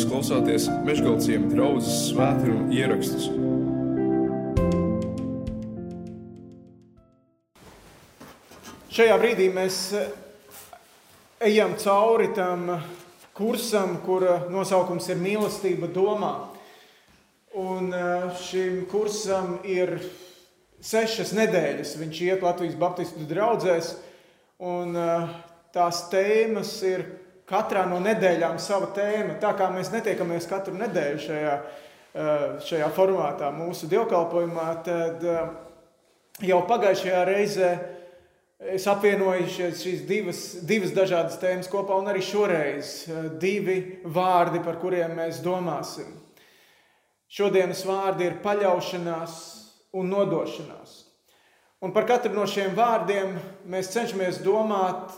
Jūs klausāties Meškāļu draugas svētkrājuma ierakstus. Šajā brīdī mēs ejam cauri tam kursam, kura nosaukums ir mīlestība domā. Un eh, šim kursam ir sešas nedēļas. Viņš iet Latvijas Baptistu draugzēs, un eh, tās tēmas ir katrā no nedēļām sava tēma. Tā kā mēs netiekamies katru nedēļu šajā, eh, šajā formātā, mūsu dievkalpojumā, tad eh, jau pagājušajā reizē es apvienoju šīs divas, divas dažādas tēmas kopā, un arī šoreiz eh, divi vārdi, par kuriem mēs domāsim. Šodienas vārdi ir paļaušanās un nodošanās. Un par katru no šiem vārdiem mēs cenšamies domāt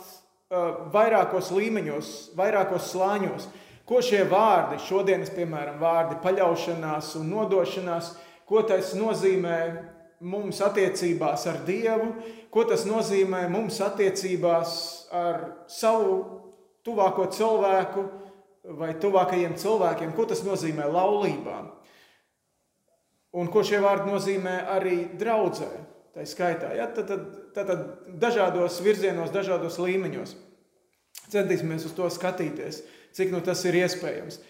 vairākos līmeņos, vairākos slāņos. Ko šie vārdi, šodienas, piemēram, vārdi paļaušanās un nodošanās, ko tas nozīmē mums attiecībās ar Dievu, ko tas nozīmē mums attiecībās ar savu tuvāko cilvēku vai tuvākajiem cilvēkiem, ko tas nozīmē laulībā. Un ko šie vārdi nozīmē arī draudzē, tā skaitā. Ja? Tad, tad, tad, tad dažādos virzienos, dažādos līmeņos. Centīsimies uz to skatīties, cik nu tas ir iespējams.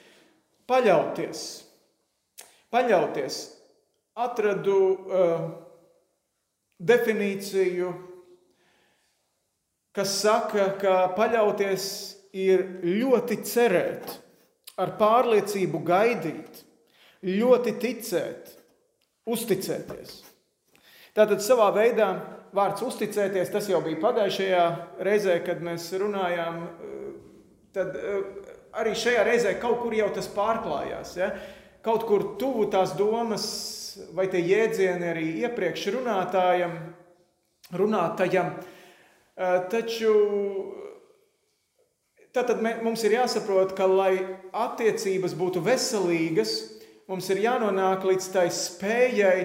Paļauties. Paļauties. Atradu uh, definīciju, kas saka, ka paļauties ir ļoti cerēt, ar pārliecību gaidīt, ļoti ticēt, uzticēties. Tātad savā veidā vārds uzticēties, tas jau bija pagājušajā reizē, kad mēs runājām. Tad arī šajā reizē kaut kur jau tas pārklājās. Ja? Kaut kur tuvu tās domas vai tie jēdzieni arī iepriekš runātājam, runātajam. Taču tad mums ir jāsaprot, ka, lai attiecības būtu veselīgas, mums ir jānonāk līdz tai spējai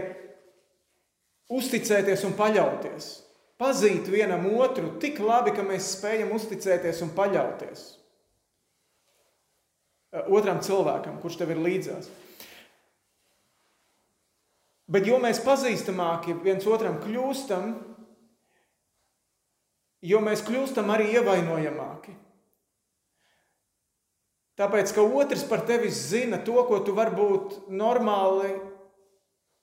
uzticēties un paļauties. Pazīt vienam otru tik labi, ka mēs spējam uzticēties un paļauties otram cilvēkam, kurš tev ir līdzās. Bet jo mēs pazīstamāki viens otram kļūstam, jo mēs kļūstam arī ievainojamāki. Tāpēc, ka otrs par tevi zina to, ko tu varbūt normāli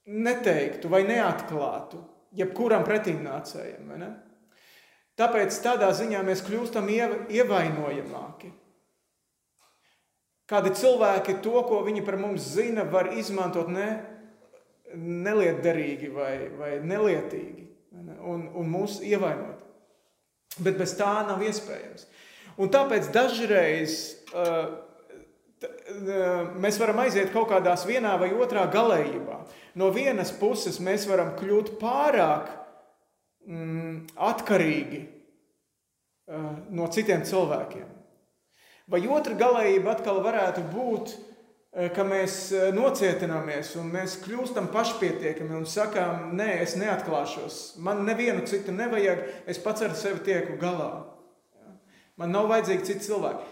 neteiktu vai neatklātu jebkuram pretimnācējam. Ne? Tāpēc tādā ziņā mēs kļūstam ievainojamāki. Kādi cilvēki to, ko viņi par mums zina, var izmantot ne, nelietderīgi vai, vai nelietīgi ne? un, un mūs ievainot. Bet bez tā nav iespējams. Un tāpēc dažreiz uh, mēs varam aiziet kaut kādās vienā vai otrā galējībā. No vienas puses mēs varam kļūt pārāk mm, atkarīgi uh, no citiem cilvēkiem. Vai otra galējība atkal varētu būt, uh, ka mēs nocietināmies un mēs kļūstam pašpietiekami un sakām, nē, es neatklāšos, man nevienu citu nevajag, es pats ar sevi tieku galā. Man nav vajadzīgi citi cilvēki.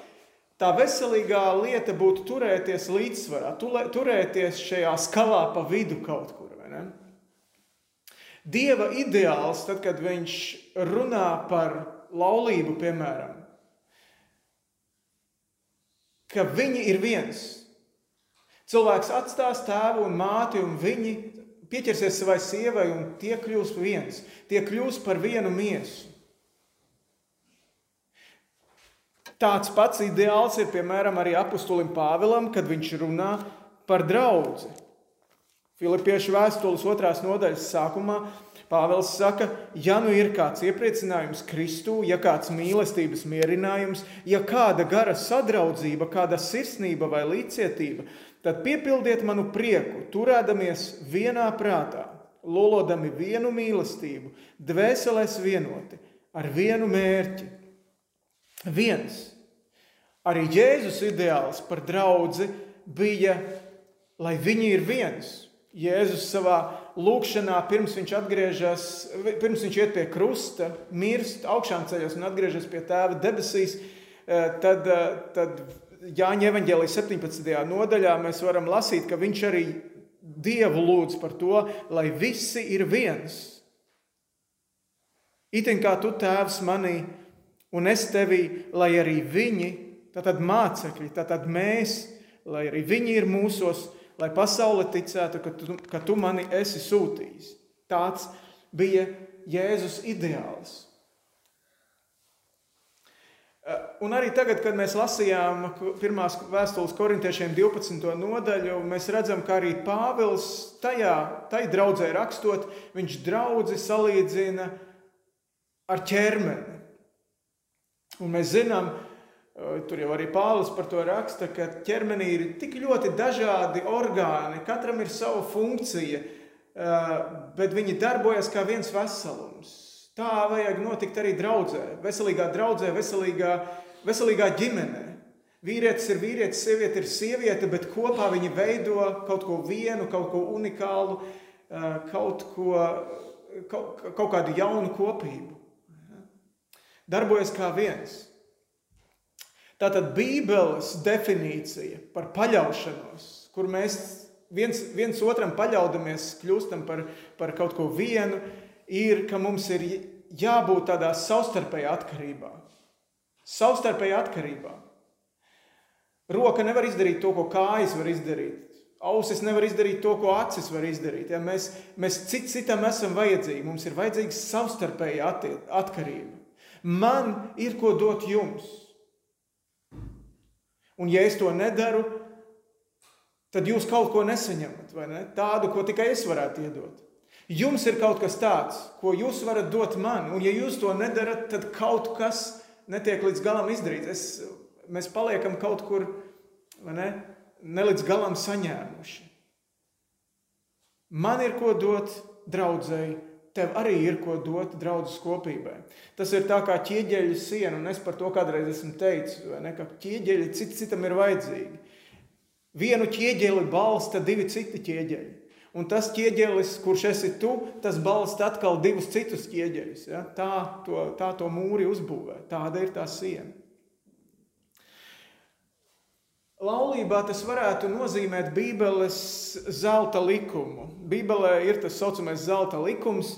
Tā veselīgā lieta būtu turēties līdzsvarā, turēties šajā skalā pa vidu kaut kur. Dieva ideāls, tad, kad viņš runā par laulību, piemēram, ka viņi ir viens. Cilvēks atstās tēvu un māti, un viņi pieķersies savai sievai, un tie kļūs viens. Tie kļūs par vienu miesu. Tāds pats ideāls ir piemēram arī apustulim Pāvilam, kad viņš runā par draugu. Filipiešu vēstules otrās nodaļas sākumā Pāvils saka, ja nu ir kāds iepriecinājums Kristū, ja kāds mīlestības mierinājums, ja kāda gara sadraudzība, kāda sirsnība vai līdzcietība, tad piepildiet manu prieku, turēdamies vienā prātā, lolodami vienu mīlestību, dvēselēs vienoti, ar vienu mērķi. Viens Arī Jēzus ideāls par draugu bija, lai viņi ir viens. Jēzus savā lūkšanā, pirms viņš atgriežas, pirms viņš iet pie krusta, mirst, augšām ceļos un atgriežas pie tēva debesīs, eh, tad, eh, tad Jāņa evanģēlijas 17. nodaļā mēs varam lasīt, ka viņš arī Dievu lūdz par to, lai visi ir viens. Itin kā tu tēvs manī un es tevī, lai arī viņi, tātad mācekļi, tātad mēs, lai arī viņi ir mūsos, lai pasaule ticētu, ka tu, ka tu mani esi sūtījis. Tāds bija Jēzus ideāls. Eh, un arī tagad, kad mēs lasījām pirmās vēstules korintiešiem 12. nodaļu, mēs redzam, ka arī Pāvils tajā, tajā draudzē rakstot, viņš draudzi salīdzina ar ķermeni. Un mēs zinām, tur jau arī Pāvils par to raksta, ka ķermenī ir tik ļoti dažādi orgāni, katram ir sava funkcija, bet viņi darbojas kā viens veselums. Tā vajag notikt arī draudzē, veselīgā draudzē, veselīgā, veselīgā ģimenē. Vīrietis ir vīrietis, sieviete ir sieviete, bet kopā viņi veido kaut ko vienu, kaut ko unikālu, kaut, ko, kaut, kaut kādu jaunu kopību. Darbojas kā viens. Tātad Bībeles definīcija par paļaušanos, kur mēs viens, viens otram paļaudamies, kļūstam par, par kaut ko vienu, ir, ka mums ir jābūt tādā savstarpējā atkarībā. Savstarpējā atkarībā. Roka nevar izdarīt to, ko kājas var izdarīt. Ausis nevar izdarīt to, ko acis var izdarīt. Ja mēs, mēs cit, citam esam vajadzīgi. Mums ir vajadzīga savstarpēja atkarība. Man ir ko dot jums. Un ja es to nedaru, tad jūs kaut ko nesaņemat. Ne? Tādu, ko tikai es varētu iedot. Jums ir kaut kas tāds, ko jūs varat dot man, un ja jūs to nedarat, tad kaut kas netiek līdz galam izdarīts. Es, mēs paliekam kaut kur ne, ne līdz galam saņēmuši. Man ir ko dot draudzēji, tev arī ir ko dot draudzes kopībai. Tas ir tā kā ķieģeļa siena, un es par to kādreiz esmu teicis, ne, ka ķieģeļi cit, citam ir vajadzīgi. Vienu ķieģeli balsta divi citi ķieģeļi. Un tas ķieģelis, kurš esi tu, tas balsta atkal divus citus ķieģeļus. Ja? Tā, to, tā to mūri uzbūvē. Tāda ir tā siena. Laulībā tas varētu nozīmēt Bībeles zelta likumu. Bībelē ir tas saucamais zelta likums.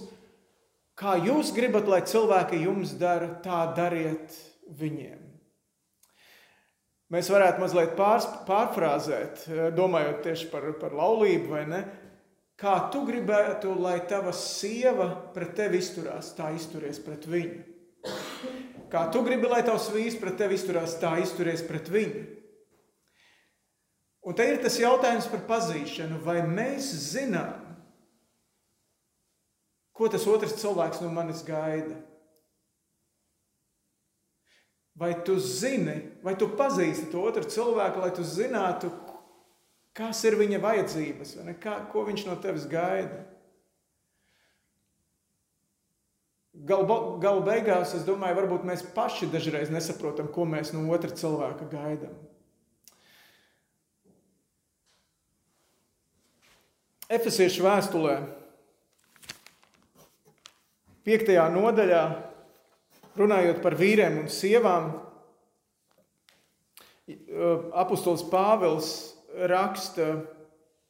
Kā jūs gribat, lai cilvēki jums dara, tā dariet viņiem. Mēs varētu mazliet pārs, pārfrāzēt, domājot tieši par, par laulību, vai ne? Kā tu gribētu, lai tava sieva pret tevi izturās, tā izturies pret viņu. Kā tu gribi, lai tavs vīrs pret tevi izturās, tā izturies pret viņu. Un te ir tas jautājums par pazīšanu. Vai mēs zinām, ko tas otrs cilvēks no manis gaida? Vai tu zini, vai tu pazīsti to otru cilvēku, lai tu zinātu, Kas ir viņa vajadzības, Kā, ko viņš no tevis gaida? Galu gal beigās, es domāju, varbūt mēs paši dažreiz nesaprotam, ko mēs no otra cilvēka gaidām. Efesiešu vēstulē, 5. nodaļā, runājot par vīriem un sievām, apustulis Pāvils raksta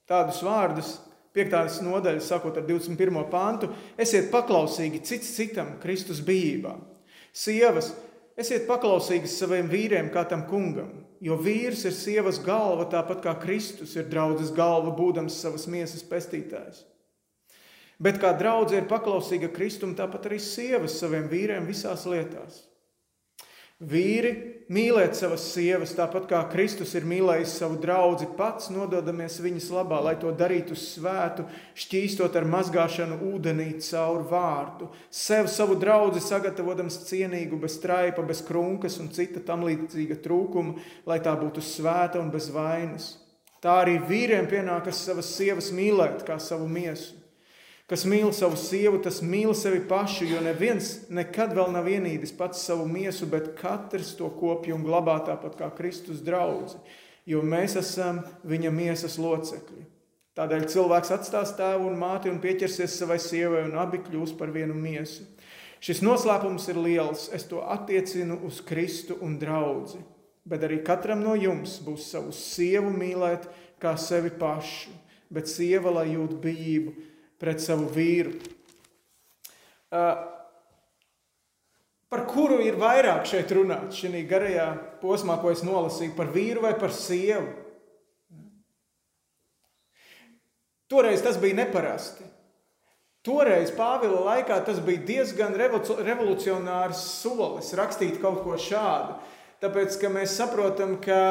tādus vārdus, 5. nodaļas, sākot ar 21. pāntu: Esiet paklausīgi cits citam Kristus bijībā. Sievas, esiet paklausīgas saviem vīriem kā tam kungam, jo vīrs ir sievas galva, tāpat kā Kristus ir draudzes galva, būdams savas miesas pestītājs. Bet kā draudzene ir paklausīga Kristum, tāpat arī sievas saviem vīriem visās lietās. Vīri, mīliet savas sievas, tāpat kā Kristus ir mīlējis savu draugu, pats nododamies viņas labā, lai to darītu svētu, šķīstot ar mazgāšanu ūdenī caur vārdu, sev savu draugu sagatavotams cienīgu, bez traipa, bez krunkas un cita tam līdzīga trūkuma, lai tā būtu svēta un bez vainas. Tā arī vīriem pienākas savas sievas mīlēt kā savu miesu. Kas mīl savu sievu, tas mīl sevi pašu, jo neviens nekad vēl nav ienīdis pats savu miesu, bet katrs to kopja un glabā tāpat kā Kristus draugs, jo mēs esam viņa miesas locekļi. Tādēļ cilvēks atstās tēvu un māti un pieķersies savai sievai, un abi kļūs par vienu miesu. Šis noslēpums ir liels. Es to attiecinu uz Kristu un draugu. bet arī katram no jums būs savu sievu mīlēt kā sevi pašu, bet sieva lai jūt bijību pret savu vīru. Par kuru ir vairāk šeit runāts šajā garajā posmā, ko es nolasīju, par vīru vai par sievu? Toreiz tas bija neparasti. Toreiz Pāvila laikā tas bija diezgan revolucionārs solis rakstīt kaut ko šādu. Tāpēc, ka mēs saprotam, ka,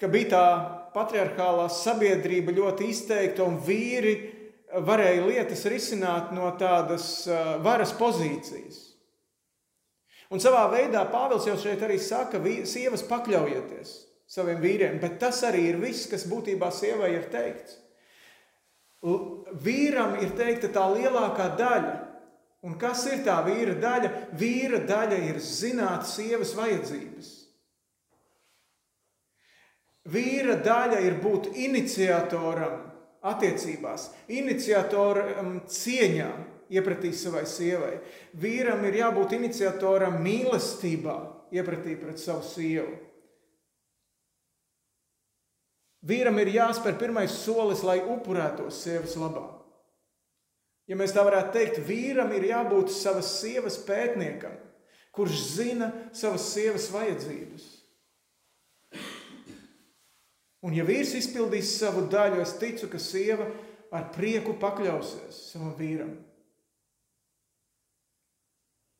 ka bija tā patriarchālā sabiedrība ļoti izteikta un vīri varēja lietas risināt no tādas varas pozīcijas. Un savā veidā Pāvils jau šeit arī saka, sievas pakļaujieties saviem vīriem, bet tas arī ir viss, kas būtībā sievai ir teikts. Vīram ir teikta tā lielākā daļa. Un kas ir tā vīra daļa? Vīra daļa ir zināt sievas vajadzības. Vīra daļa ir būt iniciatoram attiecībās, iniciatoram cieņā iepratī savai sievai. Vīram ir jābūt iniciatoram mīlestībā iepratī pret savu sievu. Vīram ir jāspēr pirmais solis, lai upurētos sievas labā. Ja mēs tā varētu teikt, vīram ir jābūt savas sievas pētniekam, kurš zina savas sievas vajadzības. Un, ja vīrs izpildīs savu daļu, es ticu, ka sieva ar prieku pakļausies savam vīram.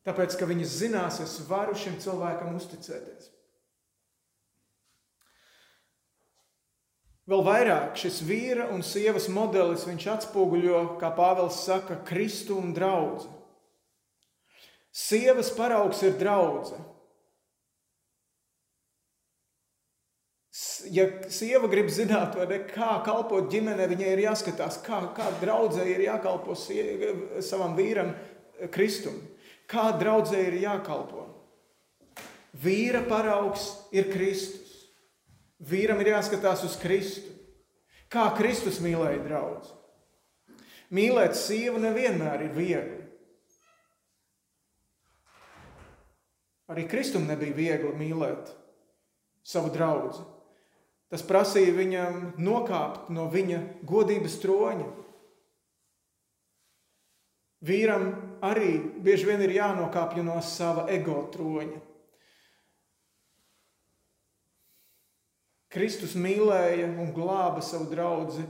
Tāpēc, ka viņa zinās, es varu šim cilvēkam uzticēties. Vēl vairāk šis vīra un sievas modelis atspoguļo, kā Pāvils saka, Kristu un draugu. Sievas paraugs ir draudzene. Ja sieva grib zināt, ne, kā kalpot ģimenē, viņai ir jāskatās, kā, kā draudzē ir jākalpo sieva, savam vīram, Kristum. Kā draudzē ir jākalpo. Vīra paraugs ir Kristus. Vīram ir jāskatās uz Kristu. Kā Kristus mīlēja draugu. Mīlēt sievu nevienmēr ir viegli. Arī Kristum nebija viegli mīlēt savu draugu. Tas prasīja viņam nokāpt no viņa godības troņa. Vīram arī bieži vien ir jānokāpj no sava ego troņa. Kristus mīlēja un glāba savu draugu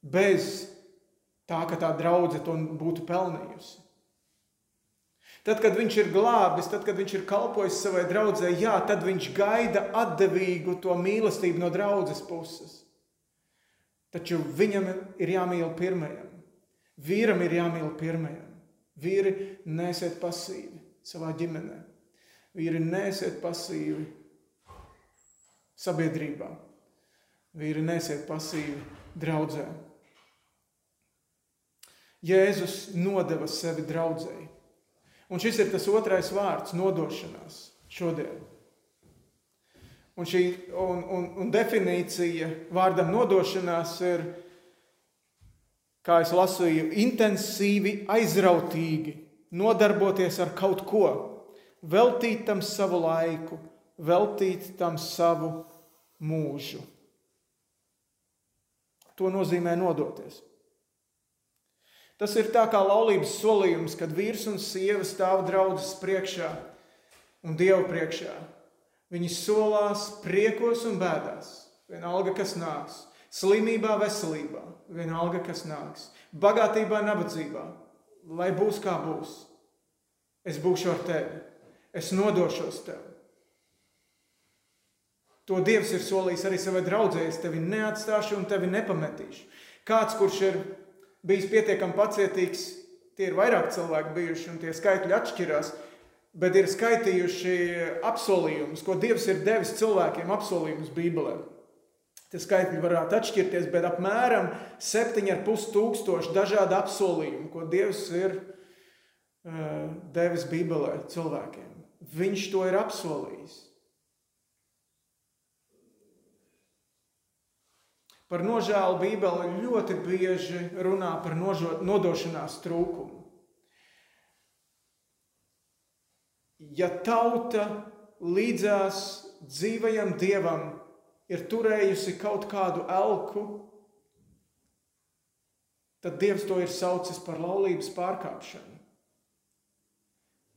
bez tā, ka tā draudzene to būtu pelnījusi. Tad, kad viņš ir glābis, tad, kad viņš ir kalpojis savai draudzē, jā, tad viņš gaida atdevīgu to mīlestību no draudzes puses. Taču viņam ir jāmīl pirmajam. Vīram ir jāmīl pirmajam. Vīri nesiet pasīvi savā ģimenē. Vīri nesiet pasīvi sabiedrībā. Vīri nesiet pasīvi draudzē. Jēzus nodeva sevi draudzēji. Un šis ir tas otrais vārds - nodošanās šodien. Un, šī, un, un, un definīcija vārdam nodošanās ir, kā es lasīju, intensīvi, aizrautīgi nodarboties ar kaut ko, veltīt tam savu laiku, veltīt tam savu mūžu. To nozīmē nodoties. Tas ir tā kā laulības solījums, kad vīrs un sieva stāv draudzes priekšā un Dieva priekšā. Viņi solās priekos un bēdās, vienalga, kas nāks. Slimībā, veselībā, vienalga, kas nāks. Bagātībā, nabadzībā, lai būs kā būs. Es būšu ar tevi, es nodošos tev. To Dievs ir solījis arī savai draudzēji. Es tevi neatstāšu un tevi nepametīšu. Kāds, kurš ir bijis pietiekami pacietīgs, tie ir vairāk cilvēki bijuši un tie skaitļi atšķirās, bet ir skaitījuši apsolījumus, ko Dievs ir devis cilvēkiem apsolījumus Bībelē. Tie skaitļi varētu atšķirties, bet apmēram 7,5 tūkstoši dažādu apsolījumu, ko Dievs ir uh, devis Bībelē cilvēkiem. Viņš to ir apsolījis. Par nožēlu Bībele ļoti bieži runā par nožo, nodošanās trūkumu. Ja tauta līdzās dzīvajam dievam ir turējusi kaut kādu elku, tad Dievs to ir saucis par laulības pārkāpšanu.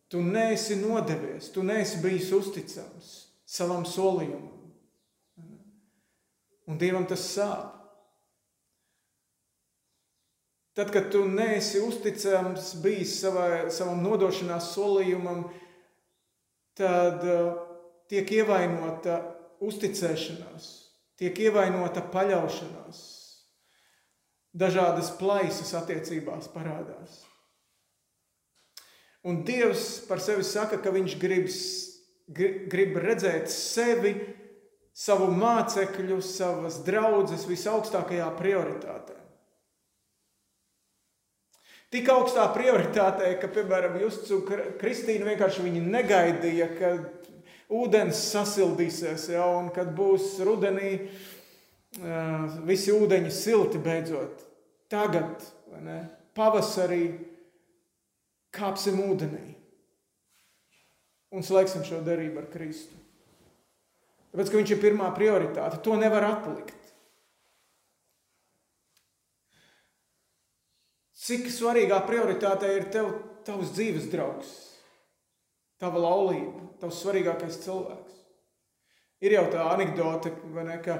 Tu neesi nodevies, tu neesi bijis uzticams savam solījumam. Un Dievam tas sāp. Tad, kad tu neesi uzticams bijis savai, savam nodošanās solījumam, tad uh, tiek ievainota uzticēšanās, tiek ievainota paļaušanās. Dažādas plaisas attiecībās parādās. Un Dievs par sevi saka, ka Viņš grib, grib redzēt sevi, savu mācekļu, savas draudzes visaugstākajā prioritātē. Tik augstā prioritātē, ka, piemēram, Justs un Kristīna vienkārši viņi negaidīja, kad ūdens sasildīsies, ja, un kad būs rudenī visi ūdeņi silti beidzot. Tagad, ne, pavasarī, kāpsim ūdenī un slēgsim šo derību ar Kristu. Tāpēc, ka viņš ir pirmā prioritāte, to nevar atlikt. Cik svarīgā prioritāte ir tev, tavs dzīves draugs, tava laulība, tavs svarīgākais cilvēks. Ir jau tā anekdote, ne, ka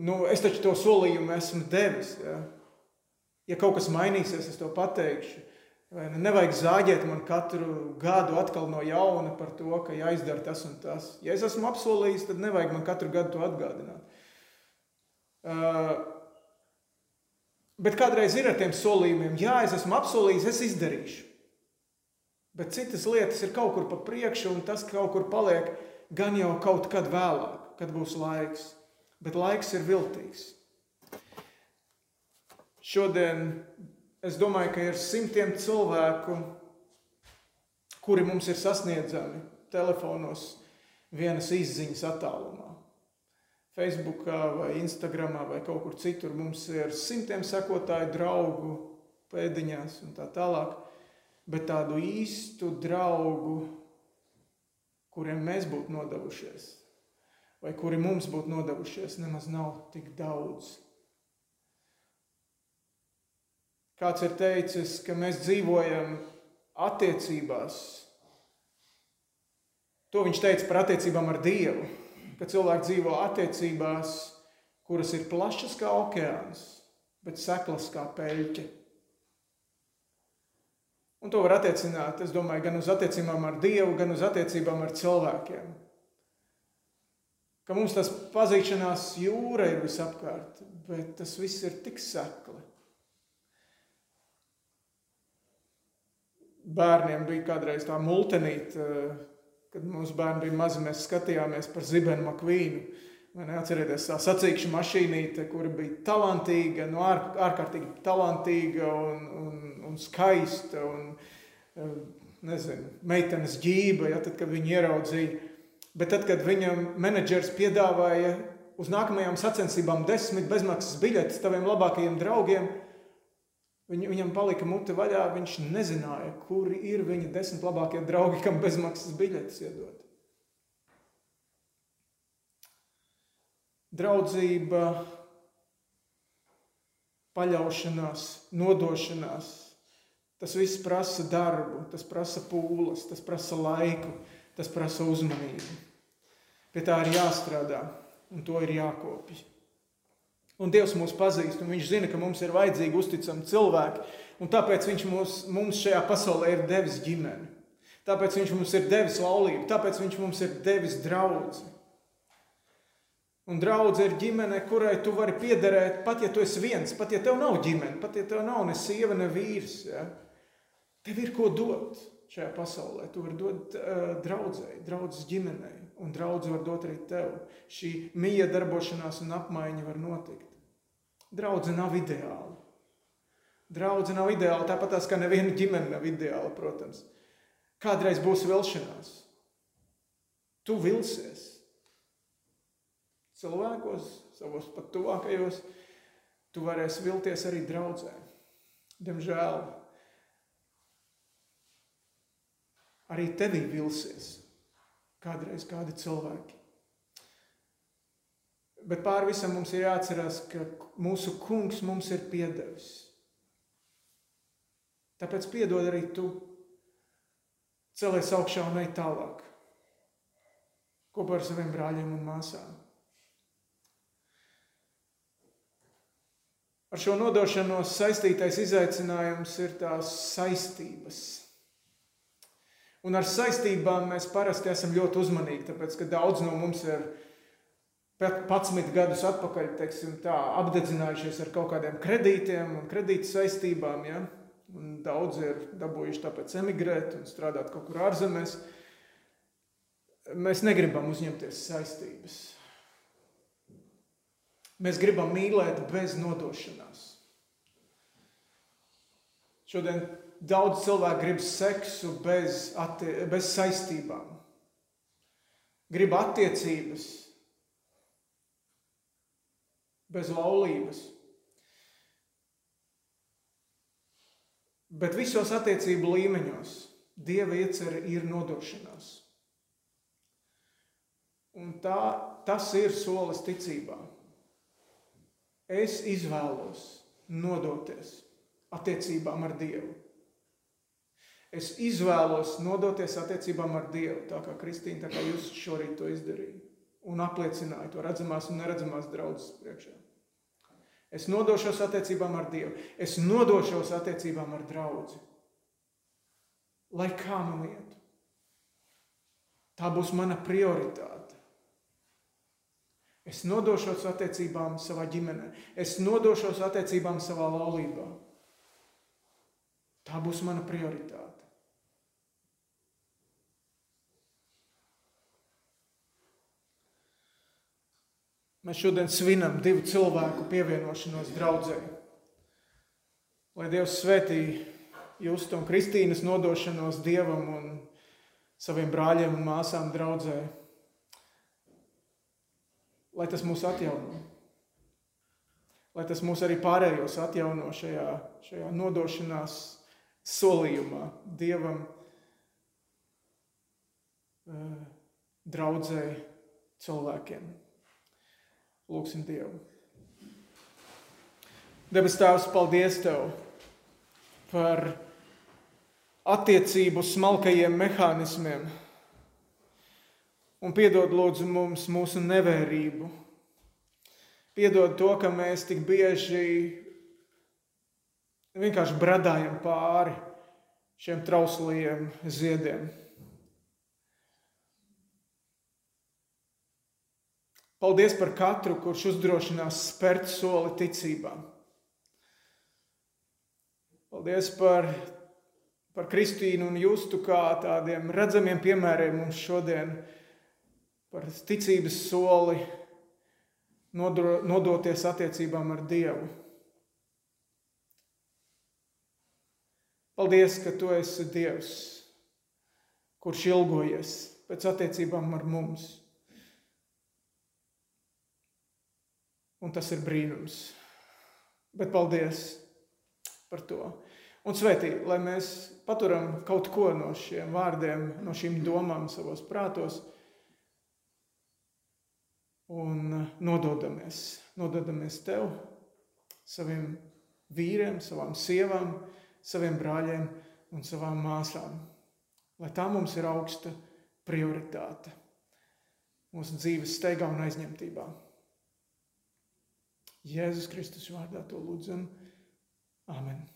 nu, es taču to solījumu esmu devis. Ja? ja kaut kas mainīsies, es to pateikšu. Ne, nevajag zāģēt man katru gadu atkal no jauna par to, ka jāizdara tas un tas. Ja es esmu apsolījis, tad nevajag man katru gadu to atgādināt. Uh, bet kādreiz ir ar tiem solījumiem, jā, es esmu apsolījis, es izdarīšu. Bet citas lietas ir kaut kur pa priekšu, un tas kaut kur paliek gan jau kaut kad vēlāk, kad būs laiks. Bet laiks ir viltīgs. Šodien Es domāju, ka ir simtiem cilvēku, kuri mums ir sasniedzami telefonos vienas izziņas attālumā. Facebook vai Instagram vai kaut kur citur mums ir simtiem sekotāju, draugu, pēdiņās un tā tālāk. Bet tādu īstu draugu, kuriem mēs būtu nodevušies, vai kuri mums būtu nodevušies, nemaz nav tik daudz. Kāds ir teicis, ka mēs dzīvojam attiecībās. To viņš teica par attiecībām ar Dievu. Ka cilvēki dzīvo attiecībās, kuras ir plašas kā okeāns, bet seklas kā peļķe. Un to var attiecināt, es domāju, gan uz attiecībām ar Dievu, gan uz attiecībām ar cilvēkiem. Ka mums tas pazīšanās jūra ir visapkārt, bet tas viss ir tik sekli. Bērniem bija kādreiz tā multenīte, eh, kad mūsu bērni bija mazi, mēs skatījāmies par Zibenu Makvīnu. Atcerieties, tā sacīkšu mašīnīte, kura bija talantīga, no ār, ārkārtīgi talantīga un, un, un skaista. Un, eh, nezinu, meitenes ģība, ja, tad, kad viņi ieraudzīja. Bet tad, kad viņam menedžers piedāvāja uz nākamajām sacensībām desmit bezmaksas biļetes taviem labākajiem draugiem, Viņ, viņam palika mute vaļā, viņš nezināja, kuri ir viņa desmit labākie draugi, kam bezmaksas biļetes iedot. Draudzība, paļaušanās, nodošanās, tas viss prasa darbu, tas prasa pūles, tas prasa laiku, tas prasa uzmanību. Pie tā ir jāstrādā un to ir jākopja. Un Dievs mūs pazīst, un Viņš zina, ka mums ir vajadzīgi uzticami cilvēki. Un tāpēc Viņš mūs, mums šajā pasaulē ir devis ģimeni. Tāpēc Viņš mums ir devis laulību, tāpēc Viņš mums ir devis draugu. Un draudzene ir ģimene, kurai tu vari piederēt, pat ja tu esi viens, pat ja tev nav ģimene, pat ja tev nav ne sieva, ne vīrs. Ja? Tev ir ko dot šajā pasaulē. Tu vari dot uh, draudzēji, draudzes ģimenei, un draudzene var dot arī tev. Šī mīja darbošanās un apmaiņa var notikt. Draudzene nav ideāla. Draudzene nav ideāla, tāpat tās, kā neviena ģimene nav ideāla, protams. Kādreiz būs vilšanās. Tu vilsies. Cilvēkos, savos pat tuvākajos, tu varēsi vilties arī draudzē. Diemžēl arī tevī vilsies. kādreiz kādi cilvēki. Bet pāri visam mums ir jāatcerās, ka mūsu kungs mums ir piedevis. Tāpēc piedod arī tu. Celies augšā un ej tālāk. Kopā ar saviem brāļiem un māsām. Ar šo nodošanos saistītais izaicinājums ir tās saistības. Un ar saistībām mēs parasti esam ļoti uzmanīgi, tāpēc ka daudz no mums ir 11 gadus atpakaļ teiksim, tā, apdedzinājušies ar kaut kādiem kredītiem un kredīta saistībām. Ja? Un daudzi ir dabūjuši tāpēc emigrēt un strādāt kaut kur ārzemēs. Mēs negribam uzņemties saistības. Mēs gribam mīlēt bez nodošanās. Šodien daudz cilvēku grib seksu bez, bez saistībām. Grib attiecības bez laulības. Bet visos attiecību līmeņos Dieva iecerē ir nodošanās. Un tā, tas ir solis ticībā. Es izvēlos nodoties attiecībām ar Dievu. Es izvēlos nodoties attiecībām ar Dievu, tā kā Kristīna, tā kā jūs šorīt to izdarījāt. Un apliecināju to redzamās un neredzamās draudzes priekšā. Es nodošos attiecībām ar Dievu. Es nodošos attiecībām ar draugu. Lai kā man iet, tā būs mana prioritāte. Es nodošos attiecībām savā ģimenē, es nodošos attiecībām savā laulībā. Tā būs mana prioritāte. Mēs šodien svinam divu cilvēku pievienošanos draudzē. Lai Dievs svētī Justu un Kristīnas nodošanos Dievam un saviem brāļiem un māsām draudzē. Lai tas mūs atjauno. Lai tas mūs arī pārējos atjauno šajā, šajā nodošanās solījumā Dievam, eh, draudzē, cilvēkiem. Lūksim Dievu. Debes Tēvs, paldies Tev par attiecību smalkajiem mehānismiem. Un piedod lūdzu mums mūsu nevērību. Piedod to, ka mēs tik bieži vienkārši bradājam pāri šiem trauslajiem ziediem. Paldies par katru, kurš uzdrošinās spērt soli ticībā. Paldies par, par Kristīnu un Justu kā tādiem redzamiem piemēriem mums šodien par ticības soli nodro, nodoties attiecībām ar Dievu. Paldies, ka Tu esi Dievs, kurš ilgojies pēc attiecībām ar mums. Un tas ir brīnums. Bet paldies par to. Un svētī, lai mēs paturam kaut ko no šiem vārdiem, no šīm domām savos prātos un nododamies, nododamies tev, saviem vīriem, savām sievām, saviem brāļiem un savām māsām. Lai tā mums ir augsta prioritāte mūsu dzīves steigā un aizņemtībā. Jēzus Kristus vārdā to lūdzam. Amen.